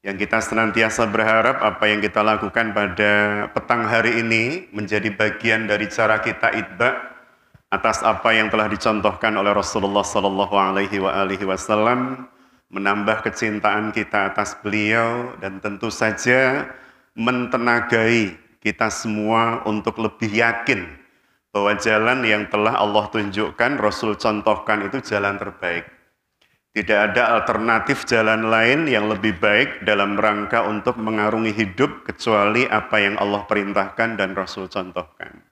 yang kita senantiasa berharap apa yang kita lakukan pada petang hari ini menjadi bagian dari cara kita itba atas apa yang telah dicontohkan oleh Rasulullah Sallallahu Alaihi Wasallam menambah kecintaan kita atas beliau dan tentu saja mentenagai kita semua untuk lebih yakin bahwa jalan yang telah Allah tunjukkan, Rasul contohkan itu jalan terbaik. Tidak ada alternatif jalan lain yang lebih baik dalam rangka untuk mengarungi hidup kecuali apa yang Allah perintahkan dan Rasul contohkan.